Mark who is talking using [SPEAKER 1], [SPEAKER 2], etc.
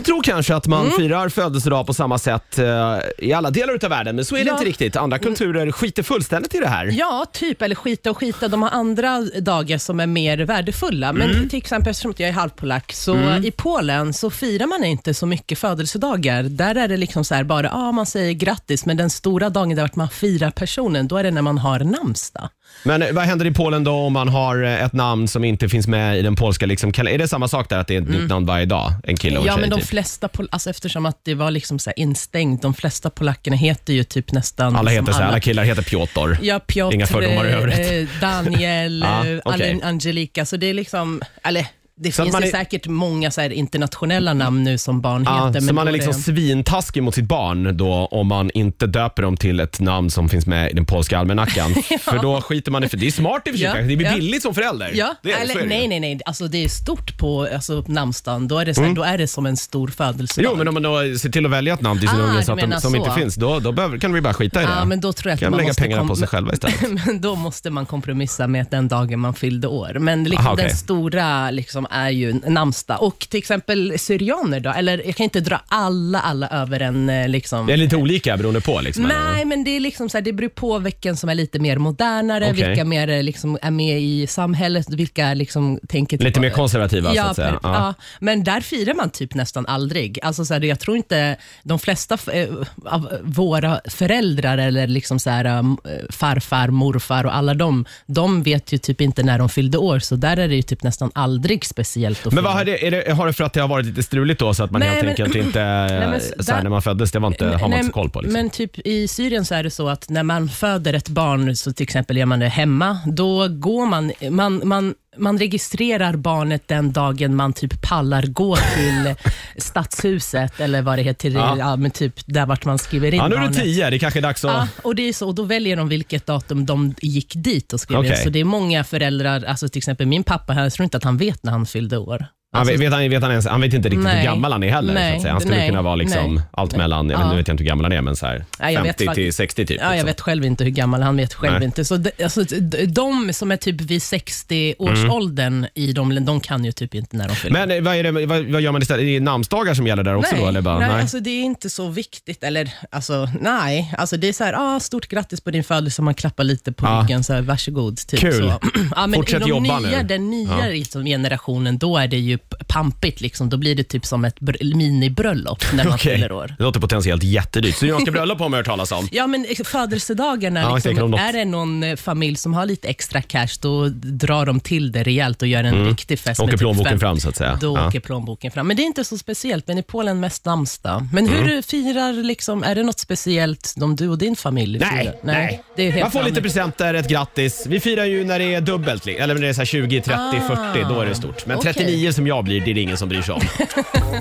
[SPEAKER 1] att tro kanske att man firar födelsedag på samma sätt eh, i alla delar av världen, men så är det
[SPEAKER 2] Ja.
[SPEAKER 1] inte riktigt. Andra kulturer skiter fullständigt i det här.
[SPEAKER 2] Ja, typ. Eller skita och skita. De har andra dagar som är mer värdefulla. Men
[SPEAKER 1] Mm.
[SPEAKER 2] till exempel, eftersom jag är halvpolack, så i Polen så firar man inte så mycket födelsedagar. Där är det liksom så här bara, ja, man säger grattis, men den stora dagen där man firar personen, då är det när man har namnsdag.
[SPEAKER 1] Men eh, vad händer i Polen då om man har eh, ett namn som inte finns med i den polska liksom, kal- Är det samma sak där, att det är ett nytt namn varje dag? En kille och en
[SPEAKER 2] Mm. Ja,
[SPEAKER 1] tjej
[SPEAKER 2] men de
[SPEAKER 1] typ?
[SPEAKER 2] flesta, pol- alltså eftersom att det var liksom så här instängt, de flesta polackerna heter ju typ nästan...
[SPEAKER 1] Alla
[SPEAKER 2] som
[SPEAKER 1] heter så här, alla killar heter Piotr.
[SPEAKER 2] Ja, Piotr,
[SPEAKER 1] Inga fördomar i övrigt.
[SPEAKER 2] eh, Daniel,
[SPEAKER 1] Ja,
[SPEAKER 2] eh,
[SPEAKER 1] okej.
[SPEAKER 2] Angelica. Så det är liksom, eller det
[SPEAKER 1] Så att
[SPEAKER 2] finns
[SPEAKER 1] man är-
[SPEAKER 2] säkert många så här internationella namn nu som barn
[SPEAKER 1] Ja,
[SPEAKER 2] heter.
[SPEAKER 1] så
[SPEAKER 2] men
[SPEAKER 1] man är liksom
[SPEAKER 2] det-
[SPEAKER 1] svintaskig mot sitt barn då om man inte döper dem till ett namn som finns med i den polska almanackan. För då skiter man i för Det är smart i och för sig,
[SPEAKER 2] Ja,
[SPEAKER 1] kanske. det blir
[SPEAKER 2] ja.
[SPEAKER 1] billigt som förälder.
[SPEAKER 2] Ja,
[SPEAKER 1] det är, det, så
[SPEAKER 2] eller,
[SPEAKER 1] är det ju.
[SPEAKER 2] nej, nej, nej. Alltså, det är stort på alltså, namnsdagen. Då är, det så här, då är det som en stor födelsedag.
[SPEAKER 1] Mm. Jo, men om man då ser till att välja ett namn till sin
[SPEAKER 2] Ah,
[SPEAKER 1] unge
[SPEAKER 2] du
[SPEAKER 1] så att de,
[SPEAKER 2] menar
[SPEAKER 1] som
[SPEAKER 2] så.
[SPEAKER 1] inte finns, då, då behöver, kan vi bara skita i det.
[SPEAKER 2] Ja, men då tror jag att
[SPEAKER 1] kan
[SPEAKER 2] man
[SPEAKER 1] lägga
[SPEAKER 2] måste
[SPEAKER 1] pengarna
[SPEAKER 2] kom-
[SPEAKER 1] på sig själva istället.
[SPEAKER 2] Men då måste man kompromissa med den dagen man fyllde år. Men liksom
[SPEAKER 1] Aha, okej.
[SPEAKER 2] den stora liksom är ju namnsdag. Och till exempel syrianer då, eller jag kan inte dra alla, alla över en eh, liksom...
[SPEAKER 1] Det är lite olika beroende på. Liksom, eller?
[SPEAKER 2] Nej, men det, är liksom så här, det beror på vilken som är lite mer modernare,
[SPEAKER 1] Okej.
[SPEAKER 2] vilka mer eh, liksom är med i samhället, vilka liksom tänker...
[SPEAKER 1] Lite mer konservativa
[SPEAKER 2] ja,
[SPEAKER 1] så att säga.
[SPEAKER 2] per-
[SPEAKER 1] Ja.
[SPEAKER 2] ja, men där firar man typ nästan aldrig. Alltså så här, jag tror inte de flesta eh, av våra föräldrar eller liksom så här, um, farfar, morfar och alla de, de vet ju typ inte när de fyllde år, så där är det ju typ nästan aldrig speciellt att
[SPEAKER 1] Men vad har det, är det, har det för att det har varit lite struligt då så att man
[SPEAKER 2] Nej,
[SPEAKER 1] helt
[SPEAKER 2] men-
[SPEAKER 1] enkelt inte,
[SPEAKER 2] men
[SPEAKER 1] så här,
[SPEAKER 2] där-
[SPEAKER 1] när man föddes, det var inte, har man
[SPEAKER 2] Nej,
[SPEAKER 1] inte så koll på? Liksom.
[SPEAKER 2] Men typ i Syrien så är det så att när man föder ett barn, så till exempel gör man det hemma, då går man, man, man man registrerar barnet den dagen man typ pallar gå till stadshuset eller vad det heter,
[SPEAKER 1] Ja.
[SPEAKER 2] ja. men typ där vart man skriver in
[SPEAKER 1] ja, nu är
[SPEAKER 2] barnet.
[SPEAKER 1] tio, det kanske är dags att...
[SPEAKER 2] Ja, och det är så. Och då väljer de vilket datum de gick dit och skrev in.
[SPEAKER 1] Okej.
[SPEAKER 2] Så det är många föräldrar, alltså till exempel min pappa, här, jag tror inte att han vet när han fyllde år.
[SPEAKER 1] Han vet, vet, han, vet han, ens, han vet inte riktigt hur
[SPEAKER 2] Nej.
[SPEAKER 1] gammal han är heller. så
[SPEAKER 2] Nej,
[SPEAKER 1] att säga. Han skulle
[SPEAKER 2] nej,
[SPEAKER 1] kunna vara liksom
[SPEAKER 2] nej.
[SPEAKER 1] allt mellan, jag vet, nu vet jag inte hur gammal han är, men så här,
[SPEAKER 2] Nej, jag vet
[SPEAKER 1] 50 till
[SPEAKER 2] fakt-
[SPEAKER 1] 60 typ.
[SPEAKER 2] Ja, jag
[SPEAKER 1] liksom.
[SPEAKER 2] vet själv inte hur gammal han vet själv inte. Så de, alltså, de som är typ vid 60-årsåldern i de, de kan ju typ inte när de fyller
[SPEAKER 1] Men eh, vad, är det, vad, vad gör man istället? Är det namnsdagar som gäller där också
[SPEAKER 2] nej,
[SPEAKER 1] då? Eller bara,
[SPEAKER 2] nej,
[SPEAKER 1] nej.
[SPEAKER 2] Alltså, det är inte så viktigt. Eller, alltså, nej, alltså, det är så här, ah, stort grattis på din födelse, man klappar lite på
[SPEAKER 1] Ja.
[SPEAKER 2] ryggen, så här, varsågod. Typ,
[SPEAKER 1] Kul.
[SPEAKER 2] Så. Ja, men
[SPEAKER 1] Fortsätt
[SPEAKER 2] de
[SPEAKER 1] jobba
[SPEAKER 2] nya,
[SPEAKER 1] nu.
[SPEAKER 2] Den nya
[SPEAKER 1] Ja.
[SPEAKER 2] liksom, generationen, då är det ju pampigt. Liksom. Då blir det typ som ett br- minibröllop när man
[SPEAKER 1] Okej.
[SPEAKER 2] fyller år.
[SPEAKER 1] Det låter potentiellt jättedyrt. Syrianska bröllop har man hört talas om.
[SPEAKER 2] Ja, men födelsedagarna,
[SPEAKER 1] Ja, jag tänker om
[SPEAKER 2] liksom,
[SPEAKER 1] något-
[SPEAKER 2] är det någon eh, familj som har lite extra cash, då drar de till det rejält och gör en riktig fest.
[SPEAKER 1] Mm. Åker
[SPEAKER 2] med typ
[SPEAKER 1] plånboken
[SPEAKER 2] fem-
[SPEAKER 1] fram så att säga.
[SPEAKER 2] Då
[SPEAKER 1] Ja.
[SPEAKER 2] åker plånboken fram. Men det är inte så speciellt, men i Polen mest namnsdag. Men hur
[SPEAKER 1] Mm.
[SPEAKER 2] firar, liksom, är det något speciellt som du och din familj
[SPEAKER 1] Nej,
[SPEAKER 2] firar?
[SPEAKER 1] nej.
[SPEAKER 2] Det är helt
[SPEAKER 1] Man får lite presenter, ett grattis. Vi firar ju när det är dubbelt, li- eller när det är så här 20, 30,
[SPEAKER 2] Ah.
[SPEAKER 1] 40, då är det stort. Men
[SPEAKER 2] Okej.
[SPEAKER 1] 39 som jag blir, det är det ingen som bryr sig om.